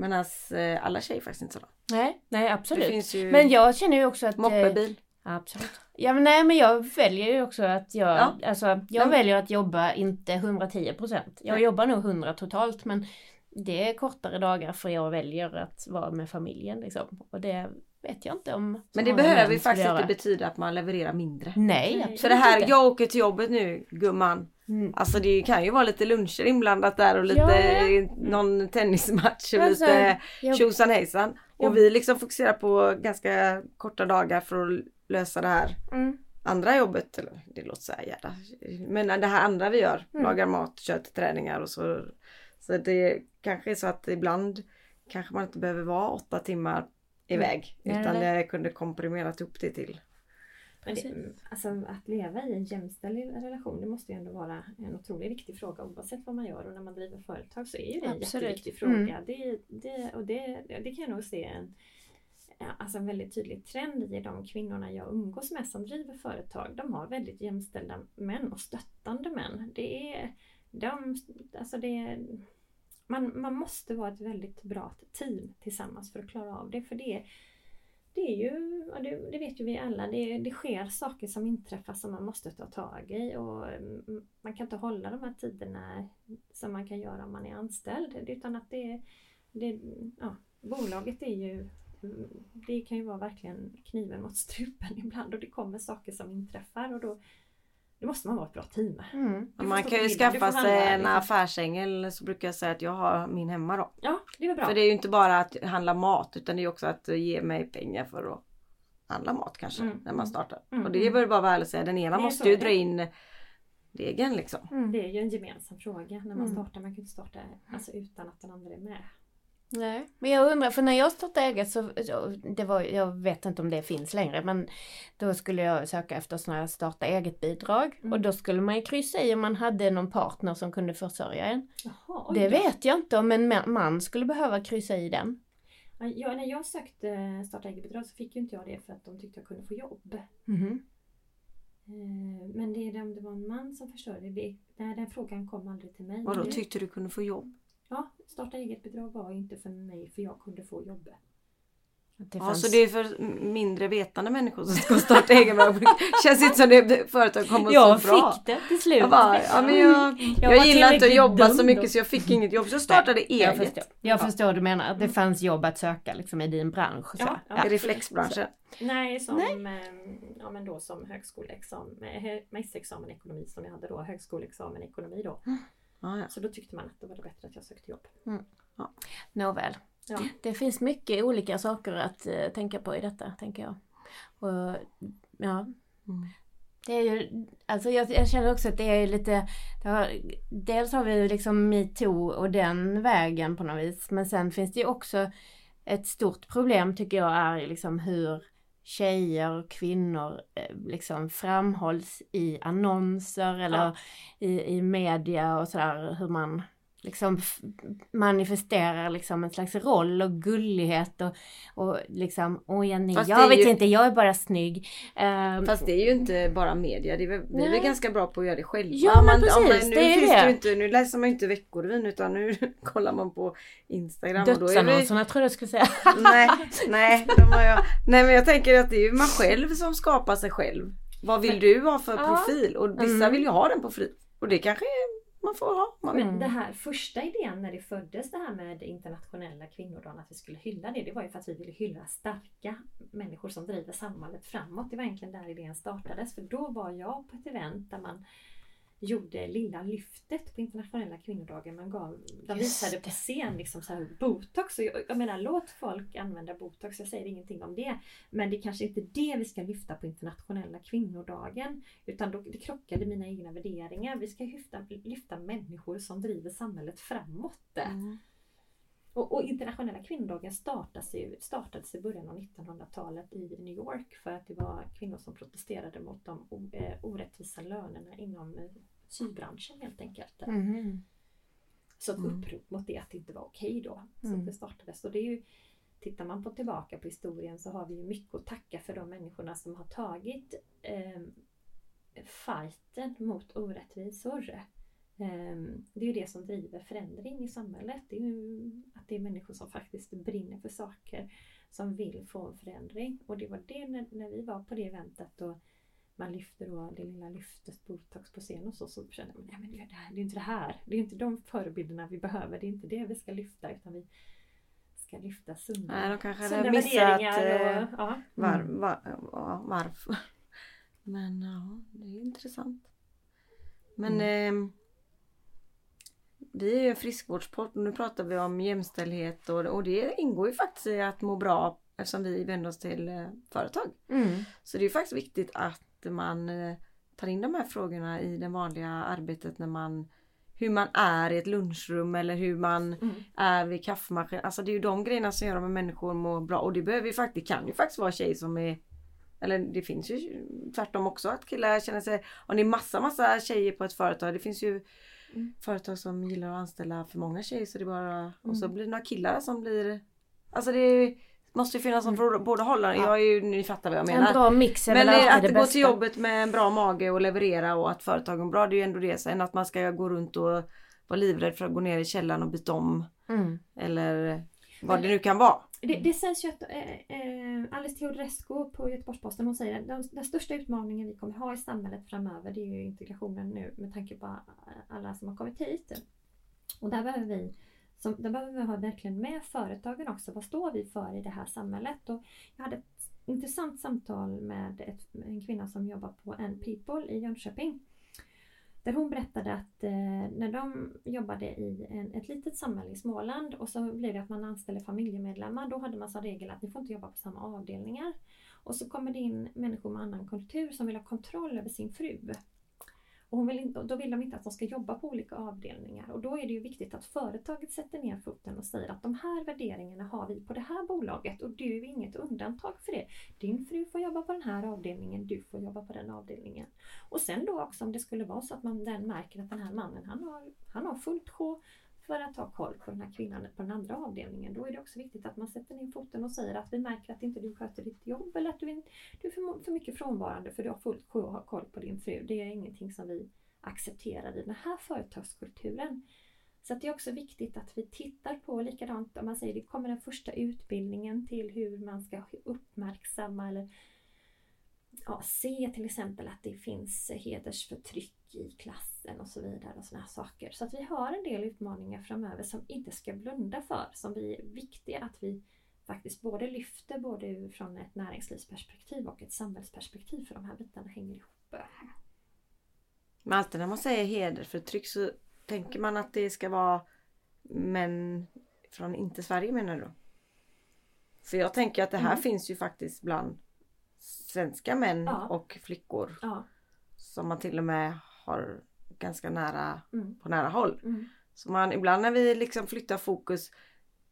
Medan eh, alla tjejer faktiskt inte så. Nej, nej absolut. Men jag känner ju också att... eh, moppebil. Absolut. Ja men nej men jag väljer ju också att jag, Ja. alltså jag Men- väljer att jobba inte 110 procent. Jag Nej. jobbar nog 100 totalt men det är kortare dagar för jag väljer att vara med familjen liksom. Och det vet jag inte om Men det behöver ju faktiskt inte betyda att man levererar mindre. Nej, Nej. absolut Så det här, inte. jag åker till jobbet nu gumman. Mm. Alltså det kan ju vara lite luncher inblandat där och lite Ja, någon tennismatch och Alltså, lite tjosan hejsan. Och vi liksom fokuserar på ganska korta dagar för att lösa det här Mm. andra jobbet. Eller det låter så här jävla. Men det här andra vi gör. Mm. Lagar mat, kör till träningar och så. Så det kanske är så att ibland kanske man inte behöver vara åtta timmar iväg. Nej, utan det kunde komprimerat upp det till. Det, alltså, att leva i en jämställd relation det måste ju ändå vara en otroligt viktig fråga oavsett vad man gör och när man driver företag så är ju det en Absolut. jätteviktig fråga. Mm. Det, det, och det, det kan jag nog se en, alltså en väldigt tydlig trend i de kvinnorna jag umgås med som driver företag. De har väldigt jämställda män och stöttande män. Det är, de, alltså det är, man, man måste vara ett väldigt bra team tillsammans för att klara av det. För det, det är ju, och det, det vet ju vi alla, det, det sker saker som inträffar som man måste ta tag i och mm, man kan inte hålla de här tiderna som man kan göra om man är anställd. Utan att det, det ja, bolaget är ju mm, det kan ju vara verkligen kniven mot strupen (laughs) ibland och det kommer saker som inträffar och då, då måste man vara ett bra team. Mm. Man kan ju skaffa sig en affärsängel så brukar jag säga att jag har min hemma då. Ja, det är bra. För det är ju inte bara att handla mat utan det är också att ge mig pengar för att handla mat kanske Mm. när man startar. Mm. Och det är väl bara vara ärlig och säga, den ena måste ju det dra in degen liksom. Mm. Det är ju en gemensam fråga när man Mm. startar. Man kan inte starta alltså, utan att den andra är med. Nej, men jag undrar, för när jag startade eget så, det var, jag vet inte om det finns längre, men då skulle jag söka efter sådana här starta eget bidrag Mm. och då skulle man ju kryssa i om man hade någon partner som kunde försörja en. Jaha, oj Det vet jag inte om en ma- man skulle behöva kryssa i den. Ja, när jag sökte starta eget-bidrag så fick ju inte jag det för att de tyckte jag kunde få jobb. Eh, Men det är om det var en man som försörjde det. Nej, den frågan kom aldrig till mig. Vadå, tyckte du kunde få jobb? Ja, starta eget-bidrag var inte för mig för jag kunde få jobb. Att det Ja, fanns- så det är för mindre vetande människor som ska starta egen. (laughs) Känns inte som det företag kommer jag så bra. fick det till slut. Jag bara, ja, men jag, jag, var gillar inte att jobba så mycket då. så jag fick inget jobb så jag startade Nej, Jag eget. förstår, jag förstår du menar, att det fanns jobb att söka liksom i din bransch. Så. Ja, Ja. I reflexbranschen. Nej, som, eh, Ja, men då som högskoleexamen, eh, magisterexamen i ekonomi som jag hade då, högskoleexamen ekonomi då. Ja, ja. Så då tyckte man att det var bättre att jag sökte jobb. Nåväl. Ja. Det finns mycket olika saker att eh, tänka på i detta, tänker jag. Och, ja. Mm. Det är ju, alltså jag, jag känner också att det är lite, det har, dels har vi ju liksom metoo och den vägen på något vis, men sen finns det ju också ett stort problem tycker jag är liksom hur tjejer och kvinnor eh, liksom framhålls i annonser eller Ja. i, i media och sådär, hur man liksom manifesterar liksom en slags roll och gullighet och, och liksom, åh Jenny, Fast jag är vet ju- inte, jag är bara snygg. Ehm, Fast det är ju inte bara media. Det är väl, vi är väl ganska bra på att göra det själva. Ja, men Man- precis, nu, det är det. inte, nu läser man ju inte Veckorevyn utan nu (laughs) kollar man på Instagram. är Dödsannonserna tror jag du skulle säga. (laughs) nej, nej, jag, nej men jag tänker att det är ju man själv som skapar sig själv. Vad vill du ha för Ja. profil? Och vissa Mm. vill ju ha den på fri. Och det kanske man får ha. Man Men mm. det här första idén när det föddes det här med internationella kvinnodagen, att vi skulle hylla det, det var ju för att vi ville hylla starka människor som driver samhället framåt. Det var egentligen där idén startades. För då var jag på ett event där man gjorde Lilla lyftet på internationella kvinnodagen. Man gav, de visade på scen liksom så här botox. Och jag, jag menar låt folk använda botox, jag säger ingenting om det. Men det är kanske inte det vi ska lyfta på internationella kvinnodagen. Utan då, det krockade mina egna värderingar. Vi ska lyfta, lyfta människor som driver samhället framåt. Mm. Och, och internationella kvinnodagen startades, ju, startades i början av 1900-talet i New York för att det var kvinnor som protesterade mot de o, eh, orättvisa lönerna inom eh, sybranschen helt enkelt. Mhm. Så ett Mm. upprop mot det att det inte var okej då. Så Mm. det startades. Och det är ju, tittar man på tillbaka på historien så har vi ju mycket att tacka för de människorna som har tagit eh, fighten mot orättvisor. Eh, det är ju det som driver förändring i samhället. Det är ju att det är människor som faktiskt brinner för saker som vill få en förändring. Och det var det när, när vi var på det eventet och man lyfte då det lilla lyftet botox på scen och så, så kände man nej men det, är det, här, det är inte det här. Det är inte de förebilderna vi behöver. Det är inte det vi ska lyfta utan vi ska lyfta sunda, Nej, de kanske sunda hade missat värderingar. eh, Och, ja. var, var, ja, varför. (laughs) Men ja, det är intressant. Men ehm, vi är ju en friskvårdspodd och nu pratar vi om jämställdhet och, och det ingår ju faktiskt i att må bra eftersom vi vänder oss till eh, företag. Mm. Så det är ju faktiskt viktigt att man eh, tar in de här frågorna i det vanliga arbetet när man hur man är i ett lunchrum eller hur man Mm. är vid kaffemaskinen. Alltså det är ju de grejerna som gör att människor mår bra och det behöver ju faktiskt, det kan ju faktiskt vara tjejer som är eller det finns ju tvärtom också att killar känner sig, om det är massa massa tjejer på ett företag, det finns ju Mm. företag som gillar att anställa för många tjejer så det bara, och så Mm. blir det några killar som blir, alltså det måste ju finnas som Mm. båda hållen. Ja. Jag är ju, ni fattar vad jag En menar. bra mix är Men väl att det gå till jobbet med en bra mage och leverera och att företagen är bra, det är ju ändå det. Sen att man ska gå runt och vara livrädd för att gå ner i källaren och byta om. Mm. Eller vad det nu kan vara. Det, det sägs ju att eh, eh, Alice Teodorescu på Göteborgs-Posten hon säger att den, den största utmaningen vi kommer ha i samhället framöver det är ju integrationen nu med tanke på alla som har kommit hit. Och där behöver vi som, där behöver vi ha verkligen med företagen också. Vad står vi för i det här samhället? Och jag hade ett intressant samtal med ett, en kvinna som jobbar på En People i Jönköping. Där hon berättade att eh, när de jobbade i en, ett litet samhälle i Småland och så blev det att man anställde familjemedlemmar. Då hade man som regel att ni får inte jobba på samma avdelningar. Och så kommer det in människor med annan kultur som vill ha kontroll över sin fru. Och hon vill inte, då vill de inte att de ska jobba på olika avdelningar och då är det ju viktigt att företaget sätter ner foten och säger att de här värderingarna har vi på det här bolaget och du är inget undantag för det. Din fru får jobba på den här avdelningen, du får jobba på den avdelningen. Och sen då också om det skulle vara så att man den märker att den här mannen han har, han har fullt sjå för att ha koll på den här kvinnan på den andra avdelningen. Då är det också viktigt att man sätter ner foten och säger att vi märker att inte du sköter ditt jobb eller att du är, du är för, för mycket frånvarande för du har fullt sjå att ha koll på din fru. Det är ingenting som vi accepterar i den här företagskulturen. Så det är också viktigt att vi tittar på likadant om man säger det kommer den första utbildningen till hur man ska uppmärksamma eller ja, se till exempel att det finns hedersförtryck i klassen och så vidare och sådana saker. Så att vi har en del utmaningar framöver som inte ska blunda för, som vi är viktiga att vi faktiskt både lyfter både från ett näringslivsperspektiv och ett samhällsperspektiv för de här bitarna hänger ihop. Men alltid när man säger hedersförtryck så tänker man att det ska vara män från inte Sverige menar du? För jag tänker att det här Mm. finns ju faktiskt bland svenska män Ja. och flickor Ja. som man till och med har ganska nära Mm. på nära håll. Mm. Så man, ibland när vi liksom flyttar fokus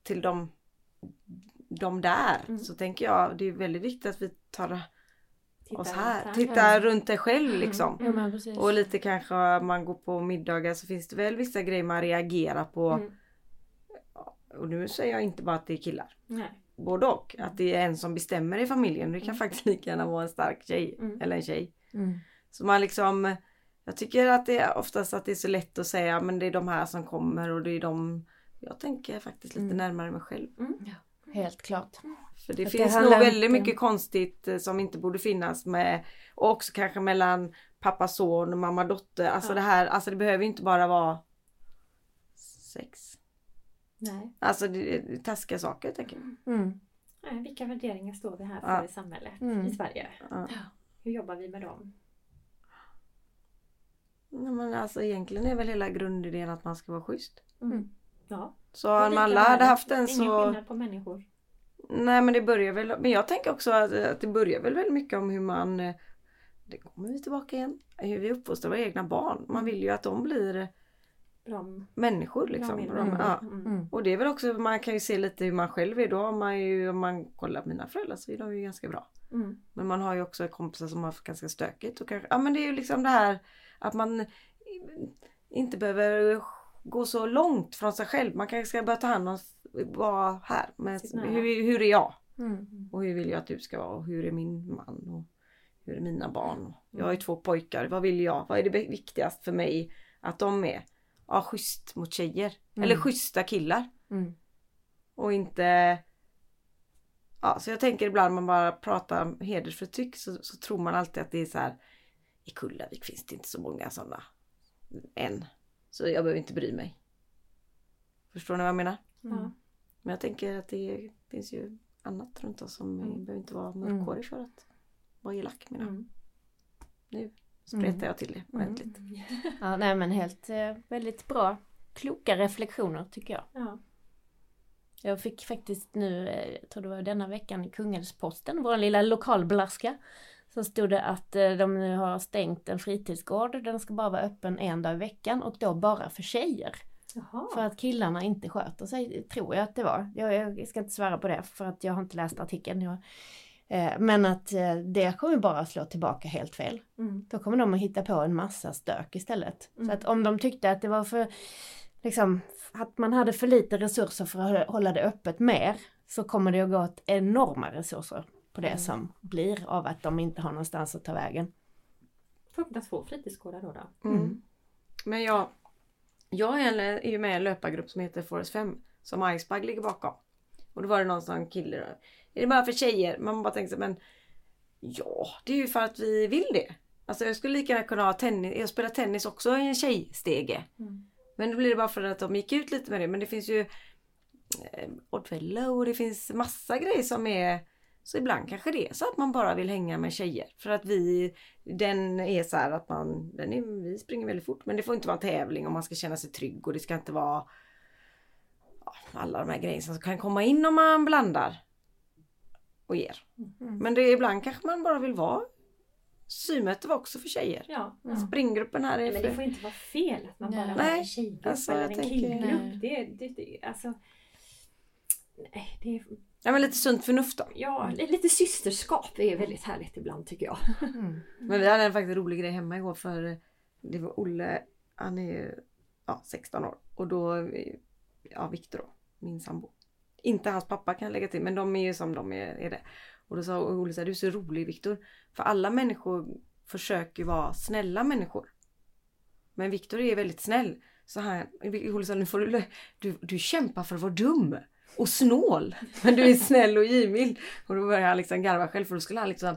till de, de där Mm. så tänker jag det är väldigt viktigt att vi tar Titta oss här. runt Titta Ja. runt dig själv liksom. Ja. Och lite kanske man går på middagar så finns det väl vissa grejer man reagerar på. Mm. Och nu säger jag inte bara att det är killar. Nej. Både och. Att det är en som bestämmer i familjen. Det kan Mm. faktiskt (laughs) lika gärna vara en stark tjej. Mm. Eller en tjej. Mm. Så man liksom Jag tycker att det är oftast att det är så lätt att säga men det är de här som kommer och det är de Jag tänker faktiskt lite Mm. närmare mig själv. Helt klart. För det Att det finns nog väldigt mycket konstigt eh, som inte borde finnas med och också kanske mellan pappa son och mamma dotter. Alltså Ja. det här, alltså det behöver inte bara vara sex. Nej. Alltså det är taskiga saker tänker jag. Mm. Nej, Vilka värderingar står vi här för Ja. i samhället Mm. i Sverige? Ja. Hur jobbar vi med dem? Ja, men alltså egentligen är väl hela grundidén att man ska vara schysst. Mm. Ja. Så om alla hade haft en Ingen så... skillnad på människor. Nej men det börjar väl, men jag tänker också att, att det börjar väl väldigt mycket om hur man eh, Det kommer vi tillbaka igen. Hur vi uppfostrar våra egna barn. Man vill ju att de blir Bra, människor liksom. med- De, ja. Mm. Mm. Och det är väl också, man kan ju se lite hur man själv är. Då har man ju, om man kollar på mina föräldrar så är de ju ganska bra. Mm. Men man har ju också kompisar som har haft ganska stökigt. Och kanske, ja men det är ju liksom det här att man inte behöver gå så långt från sig själv. Man kanske ska börja ta hand om, vara här. Men hur, hur är jag? Mm. Och hur vill jag att du ska vara? Och hur är min man? Och hur är mina barn? Jag har ju två pojkar. Vad vill jag? Vad är det viktigast för mig att de är? Ja, schysst mot tjejer. Mm. Eller schyssta killar. Mm. Och inte... Ja, så jag tänker ibland man bara pratar om hedersförtryck så, så tror man alltid att det är så här. I Kullavik finns det inte så många sådana än. Så jag behöver inte bry mig. Förstår ni vad jag menar? Ja. Men jag tänker att det finns ju annat runt oss som Mm. behöver inte vara mörkhårig för att vara elak menar jag. Mm. Nu spretar Mm. jag till det Mm. ordentligt. Ja, nej men helt eh, väldigt bra. Kloka reflektioner tycker jag. Ja. Jag fick faktiskt nu, eh, jag tror det var denna veckan i Kungälvsposten, vår lilla lokalblaska. Så stod det att eh, de nu har stängt en fritidsgård. Den ska bara vara öppen en dag i veckan och då bara för tjejer. Jaha. För att killarna inte sköter sig, tror jag att det var. Jag, jag ska inte svära på det för att jag har inte läst artikeln. Jag, men att eh, det kommer bara slå tillbaka helt fel. Mm. Då kommer de att hitta på en massa stök istället. Mm. Så att om de tyckte att det var för, liksom, att man hade för lite resurser för att hålla det öppet mer, så kommer det att gå åt enorma resurser på det Mm. som blir av att de inte har någonstans att ta vägen. Öppna två fritidsgårdar då. då. Mm. Mm. Men jag, jag är ju med i en löpargrupp som heter Forest 5 som Icebag ligger bakom. Och då var det någon sån kille då. Är det bara för tjejer? Man bara tänkte så, men ja, det är ju för att vi vill det. Alltså jag skulle lika gärna kunna ha tennis, jag spelar tennis också i en tjejstege. Mm. Men då blir det bara för att de gick ut lite med det. Men det finns ju eh, Oddfellow och det finns massa grejer som är så ibland kanske det är så att man bara vill hänga med tjejer. För att vi, den är så här att man, den är, vi springer väldigt fort men det får inte vara en tävling och man ska känna sig trygg och det ska inte vara ja, alla de här grejerna som kan komma in om man blandar och ger. Mm. Men det är ibland kanske man bara vill vara Symöte var också för tjejer. Ja. Ja. Springgruppen här är Nej, men det får inte vara fel att man Nej. bara har Nej, en tjejgrupp alltså, eller en tänker- killgrupp. Nej. Det, det, det, alltså, nej, det är, Ja men lite sunt förnuft då. ja, lite systerskap är väldigt härligt ibland tycker jag. Mm. (laughs) Men vi hade en faktiskt rolig grej hemma igår för det var Olle, han är ju ja, 16 år och då, eh, ja Viktor då, min sambo. Inte hans pappa kan jag lägga till men de är ju som de är, är det. Och då sa Olle så här, du är så rolig Viktor. För alla människor försöker vara snälla människor. Men Viktor är väldigt snäll. Så han, Olle sa, nu får du, du, du kämpar för att vara dum. Och snål. (laughs) Men du är snäll och givmild. Och då började han liksom garva själv för då skulle han liksom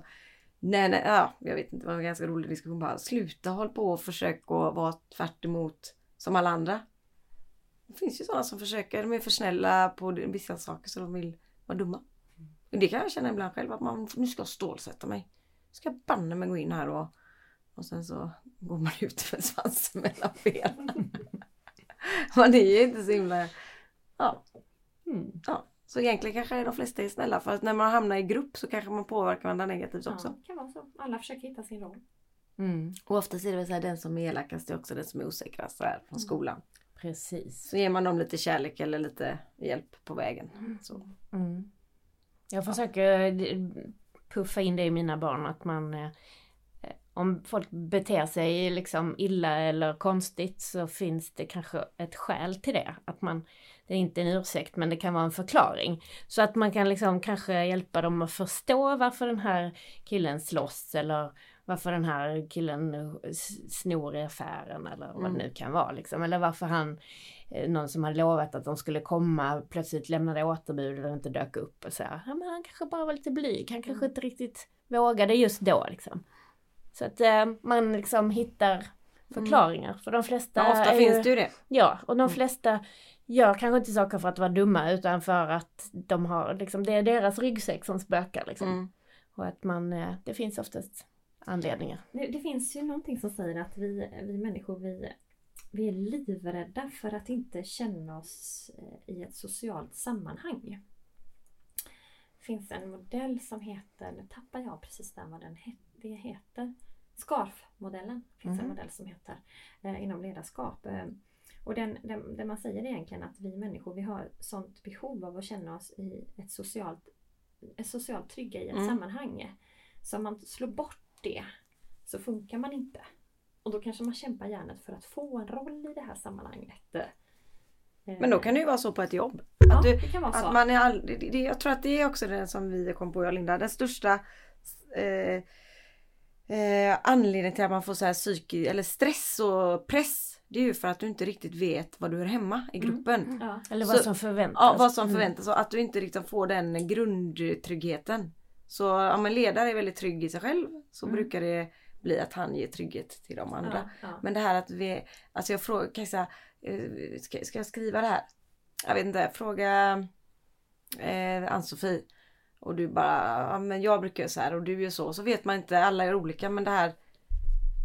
Nej, nej, ja, jag vet inte, det var en ganska rolig diskussion bara. Sluta håll på och försök att vara tvärt emot som alla andra. Det finns ju sådana som försöker, de är för snälla på vissa saker så de vill vara dumma. Och det kan jag känna ibland själv att man, nu ska jag stålsätta mig. Nu ska jag banne mig gå in här och och sen så går man ut med svansen mellan benen. (laughs) man är ju inte så himla... Ja, Mm. ja. Så egentligen kanske de flesta är snälla för att när man hamnar i grupp så kanske man påverkar varandra negativt också. Ja, det kan vara så. Alla försöker hitta sin roll. Mm. Och oftast är det väl så här, den som är elakast är också den som är osäkrast så här, från skolan. Precis. Så ger man dem lite kärlek eller lite hjälp på vägen. Så. Mm. Jag försöker eh, puffa in det i mina barn att man eh, om folk beter sig liksom illa eller konstigt så finns det kanske ett skäl till det. Att man, det är inte en ursäkt men det kan vara en förklaring. Så att man kan liksom kanske hjälpa dem att förstå varför den här killen slåss eller varför den här killen snor i affären eller vad det nu kan vara liksom. Eller varför han, eh, någon som hade lovat att de skulle komma plötsligt lämnade återbud eller inte dök upp och så här. Ja, men han kanske bara var lite blyg, han kanske inte riktigt vågade just då liksom. Så att eh, man liksom hittar förklaringar för de flesta Ja, ofta är finns ju, det ju det. Ja, och de flesta gör kanske inte saker för att vara dumma utan för att de har liksom, det är deras ryggsäck som spökar liksom. Mm. Och att man, eh, det finns oftast anledningar. Det, det finns ju någonting som säger att vi, vi människor vi, vi är livrädda för att inte känna oss eh, i ett socialt sammanhang. Det finns en modell som heter, nu tappar jag precis där vad den he, det heter. Scarf-modellen finns en Mhm. modell som heter eh, inom ledarskap. Eh, och den, den, det man säger egentligen att vi människor vi har sånt behov av att känna oss i ett socialt, ett socialt trygga i ett Mm. sammanhang. Så man slår bort det så funkar man inte. Och då kanske man kämpar hjärnet för att få en roll i det här sammanhanget. Eh, Men då kan det ju vara så på ett jobb. ja, du- det kan vara så. Att man är all, det, det, jag tror att det är också det som vi kom på jag och Linda. Den största eh, eh, anledningen till att man får så här psyki, eller stress och press. Det är ju för att du inte riktigt vet var du hör hemma i gruppen. Ja. Eller vad Så- som förväntas. Ja, vad som Mm. förväntas och att du inte riktigt får den grundtryggheten. Så om en ledare är väldigt trygg i sig själv så Mm. brukar det bli att han ger trygghet till de andra. Ja, ja. Men det här att vi, alltså jag frågar, säga, eh, ska, ska jag skriva det här? Jag vet inte, fråga eh, Ann-Sofie. Och du bara, ja men jag brukar göra så här och du gör så. Så vet man inte, alla är olika men det här,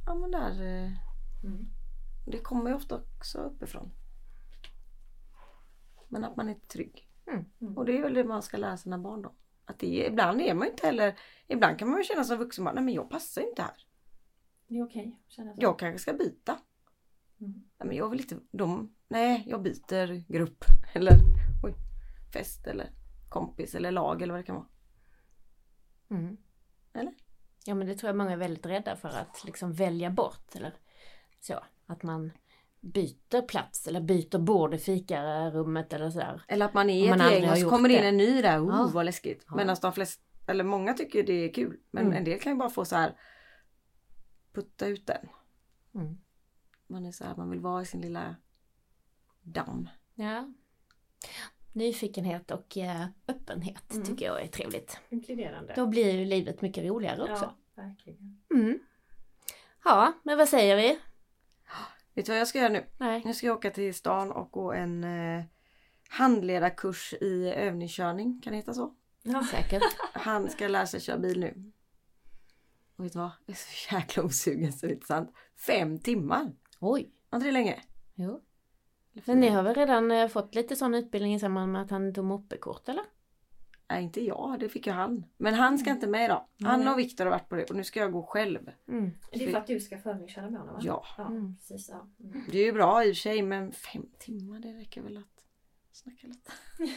ja men där, eh, Mm. det kommer ju ofta också uppifrån. Men att man är trygg. Mm. Mm. Och det är väl det man ska lära sina barn då. Att det, ibland är man inte heller, ibland kan man ju känna som vuxen, nej men jag passar inte här. Det är okej så. Jag kanske ska byta. Mm. Nej men jag vill inte, de, nej jag byter grupp. (laughs) Eller oj, fest eller kompis eller lag eller vad det kan vara. Mm. Eller? Ja men det tror jag många är väldigt rädda för att liksom välja bort eller så. Att man byter plats eller byter bord i fikarummet eller sådär. Eller att man är man ett gäng och så kommer det in en ny där, oh Ja. vad läskigt. Ja. Medan de flesta, eller många tycker det är kul. Men Mm. en del kan ju bara få så här putta ut den. Mm. Man är så här, man vill vara i sin lilla damm. Ja. Nyfikenhet och eh, öppenhet Mm. tycker jag är trevligt. Inkluderande. Då blir ju livet mycket roligare också. Ja, verkligen. Mm. Ja, men vad säger vi? Vet du vad jag ska göra nu? Nej. Nu ska jag åka till stan och gå en eh, handledarkurs i övningskörning. Kan det heta så? Ja. Säkert. Han ska lära sig köra bil nu. Och vet du vad? Jag är så jäkla osugen så det är inte sant. Fem timmar! Oj. Var inte det länge? Jo. Men ni har väl redan eh, fått lite sån utbildning i samband med att han tog moppekort eller? Nej inte jag, det fick ju han. Men han ska inte med idag. Han och Viktor har varit på det och nu ska jag gå själv. Mm. Det är för att du ska förningsköra med honom va? Ja. Ja, Mm. precis. Ja. Mm. Det är ju bra i och för sig men fem timmar det räcker väl att snacka lite. (laughs)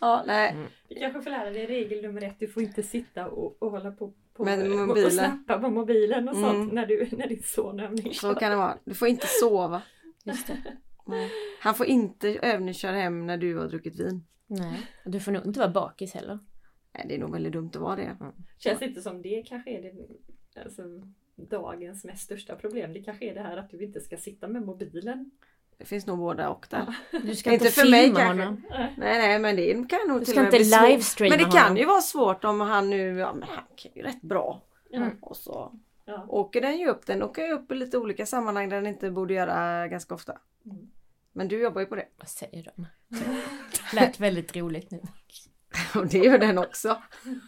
ja, nej. Du kanske får lära dig regel nummer ett. Du får inte sitta och, och hålla på, på Med och- mobilen. och snappa på mobilen och sånt Mm. när, du, när din son Så övningskör. kan det vara. Du får inte sova. Just det. (laughs) Nej. Han får inte övningsköra hem när du har druckit vin. Nej. Du får nog inte vara bakis heller. Nej, det är nog väldigt dumt att vara det. Känns inte som det kanske är det, alltså, dagens mest största problem. Det kanske är det här att du inte ska sitta med mobilen. Det finns nog båda och där. Du ska (laughs) Inte inte, för mig kanske. honom. Nej, nej, men det kan nog Du till ska och med inte livestreama Men det kan honom. ju vara svårt om han nu, ja men han kan ju rätt bra. Mm. Och så Ja. åker den ju upp. Den åker ju upp i lite olika sammanhang där den inte borde göra ganska ofta. Mm. Men du jobbar ju på det. Vad säger de? (laughs) Lät väldigt roligt nu. (laughs) Och det gör den också.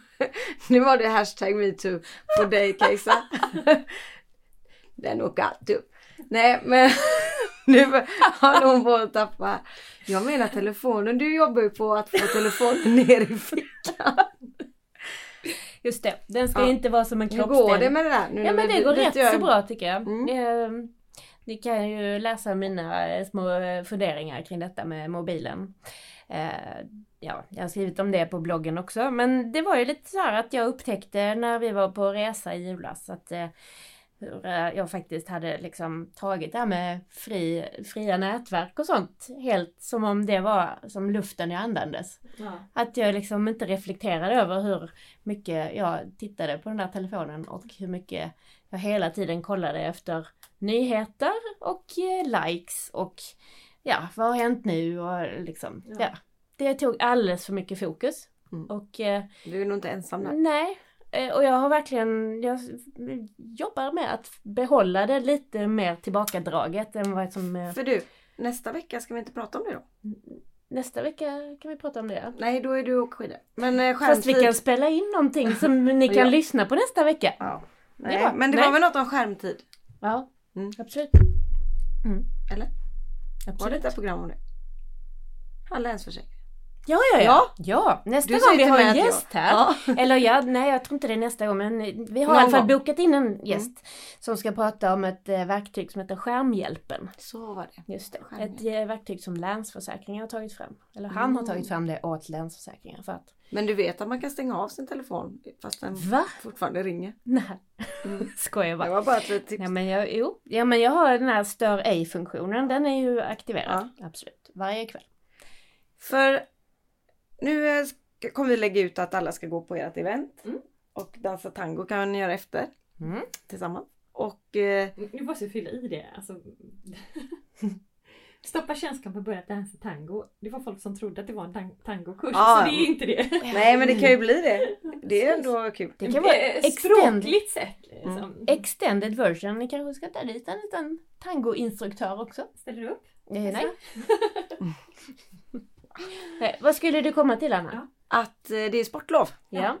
(laughs) nu var det hashtag metoo på dig Kajsa. den åker alltid upp. Nej men nu har hon på att tappa. Jag menar telefonen. Du jobbar ju på att få telefonen ner i fickan. Just det, den ska Ja. inte vara som en Hur kroppsdel. går det med det där? Nu Ja men det går rätt gör- så bra tycker jag. Mm. Ni kan ju läsa mina eh, små eh, funderingar kring detta med mobilen. Eh, Ja, jag har skrivit om det på bloggen också. Men det var ju lite så här att jag upptäckte när vi var på resa i julas att hur jag faktiskt hade liksom tagit det här med fri, fria nätverk och sånt helt som om det var som luften jag andades. Ja. Att jag liksom inte reflekterade över hur mycket jag tittade på den där telefonen och hur mycket jag hela tiden kollade efter nyheter och eh, likes och ja, vad har hänt nu och liksom, Ja. ja. Det tog alldeles för mycket fokus. Mm. Och eh, Du är nog inte ensam där. nej, eh, och jag har verkligen, jag jobbar med att behålla det lite mer tillbakadraget än vad som För du, nästa vecka ska vi inte prata om det då? Nästa vecka kan vi prata om det. Nej, då är du och skidor. Men eh, Fast vi skärmtid. kan spela in någonting som ni (laughs) kan Ja. lyssna på nästa vecka. Ja. Det Nej, bra. men det Nej. var väl något om skärmtid? Ja, Mm. absolut. Eller? Var det absolut. ett program om det? Han länsförsäkring. Ja, ja, ja. Ja, nästa Du gång vi har en att jag- gäst här. Ja. (laughs) Eller ja, nej jag tror inte det är nästa gång men vi har i alla fall gång. Mm. bokat in en gäst som ska prata om ett eh, verktyg som heter Skärmhjälpen. Så var det. Just det. Ett eh, verktyg som Länsförsäkringar har tagit fram. Eller han har Mm. tagit fram det åt Länsförsäkringar för att... Men du vet att man kan stänga av sin telefon fast den Va? fortfarande ringer. Nej, Mm. (laughs) skojar Det bara. var bara ett litet tips. Ja men jag, jo, ja men jag har den här stör ej-funktionen, den är ju aktiverad. Absolut, varje kväll. För nu ska- kommer vi lägga ut att alla ska gå på ert event. Mm. Och dansa tango kan ni göra efter Mm. tillsammans. Och eh, Nu måste jag fylla i det. Alltså, (laughs) Stoppa känslan på att börja dansa tango. Det var folk som trodde att det var en tang- tangokurs. Ja. Så det är inte det. nej men det kan ju bli det. Det är ändå kul. Det kan vara Eh, Språkligt sett. Liksom. Mm. extended version, ni kanske ska ta dit en liten tangoinstruktör också? Ställer du upp? Eh, nej. nej. (laughs) Vad skulle du komma till Anna? Ja. Att eh, det är sportlov. Ja.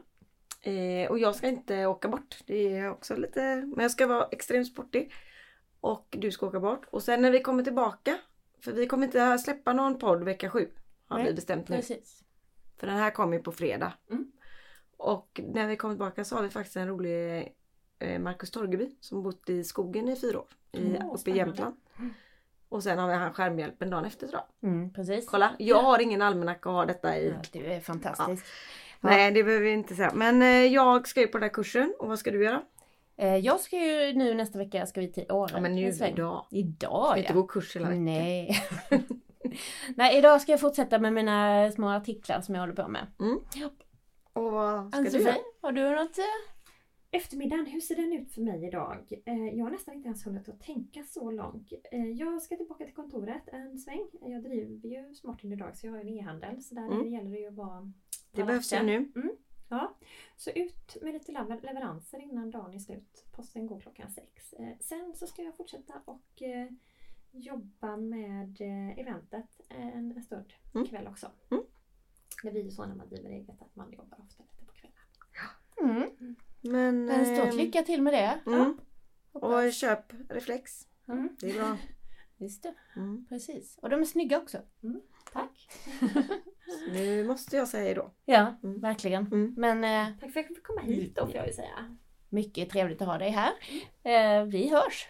Eh, och jag ska inte åka bort. Det är också lite, men jag ska vara extremt sportig. Och du ska åka bort. Och sen när vi kommer tillbaka. För vi kommer inte släppa någon podd vecka sju. Har Nej, vi bestämt nu. Precis. För den här kommer ju på fredag. Mm. Och när vi kommer tillbaka så har vi faktiskt en rolig eh, Marcus Torgeby som bott i skogen i fyra år. I, Mm, uppe i. Jämtland. Och sen har vi han skärmhjälpen dagen efter tror jag. Mm, precis. Kolla, jag har ingen almanacka och har detta i. Ja, du är fantastisk. Ja. Nej det behöver vi inte säga. Men eh, jag ska ju på den här kursen och vad ska du göra? Eh, jag ska ju nu nästa vecka ska vi till Åre. Ja men nu idag. Idag Ska inte ja. gå kurs hela veckan. Nej. (laughs) Nej, idag ska jag fortsätta med mina små artiklar som jag håller på med. Och vad ska du Ann-Sofie, göra? har du något? Eftermiddagen, hur ser den ut för mig idag? Eh, Jag har nästan inte ens hunnit att tänka så långt. Eh, Jag ska tillbaka till kontoret en sväng. Jag driver ju Smartin idag så jag har en e-handel så där Mm. gäller det ju att vara Det behövs ju nu. Ja, så ut med lite lever- leveranser innan dagen är slut. Posten går klockan sex. Eh, Sen så ska jag fortsätta och eh, jobba med eh, eventet en, en stund Mm. ikväll också. Mm. Det blir ju så när man driver eget att man jobbar ofta lite på kvällen. Mm. Men... Men stort lycka till med det. Mm. Hoppas. Och köp reflex. Mm. Det är bra. (laughs) Just det, Mm. precis. Och de är snygga också. Tack! (laughs) Nu måste jag säga då. Ja, Mm. verkligen. Mm. Men eh, Tack för att jag fick komma hit då får jag ju säga. mycket trevligt att ha dig här. Eh, vi hörs!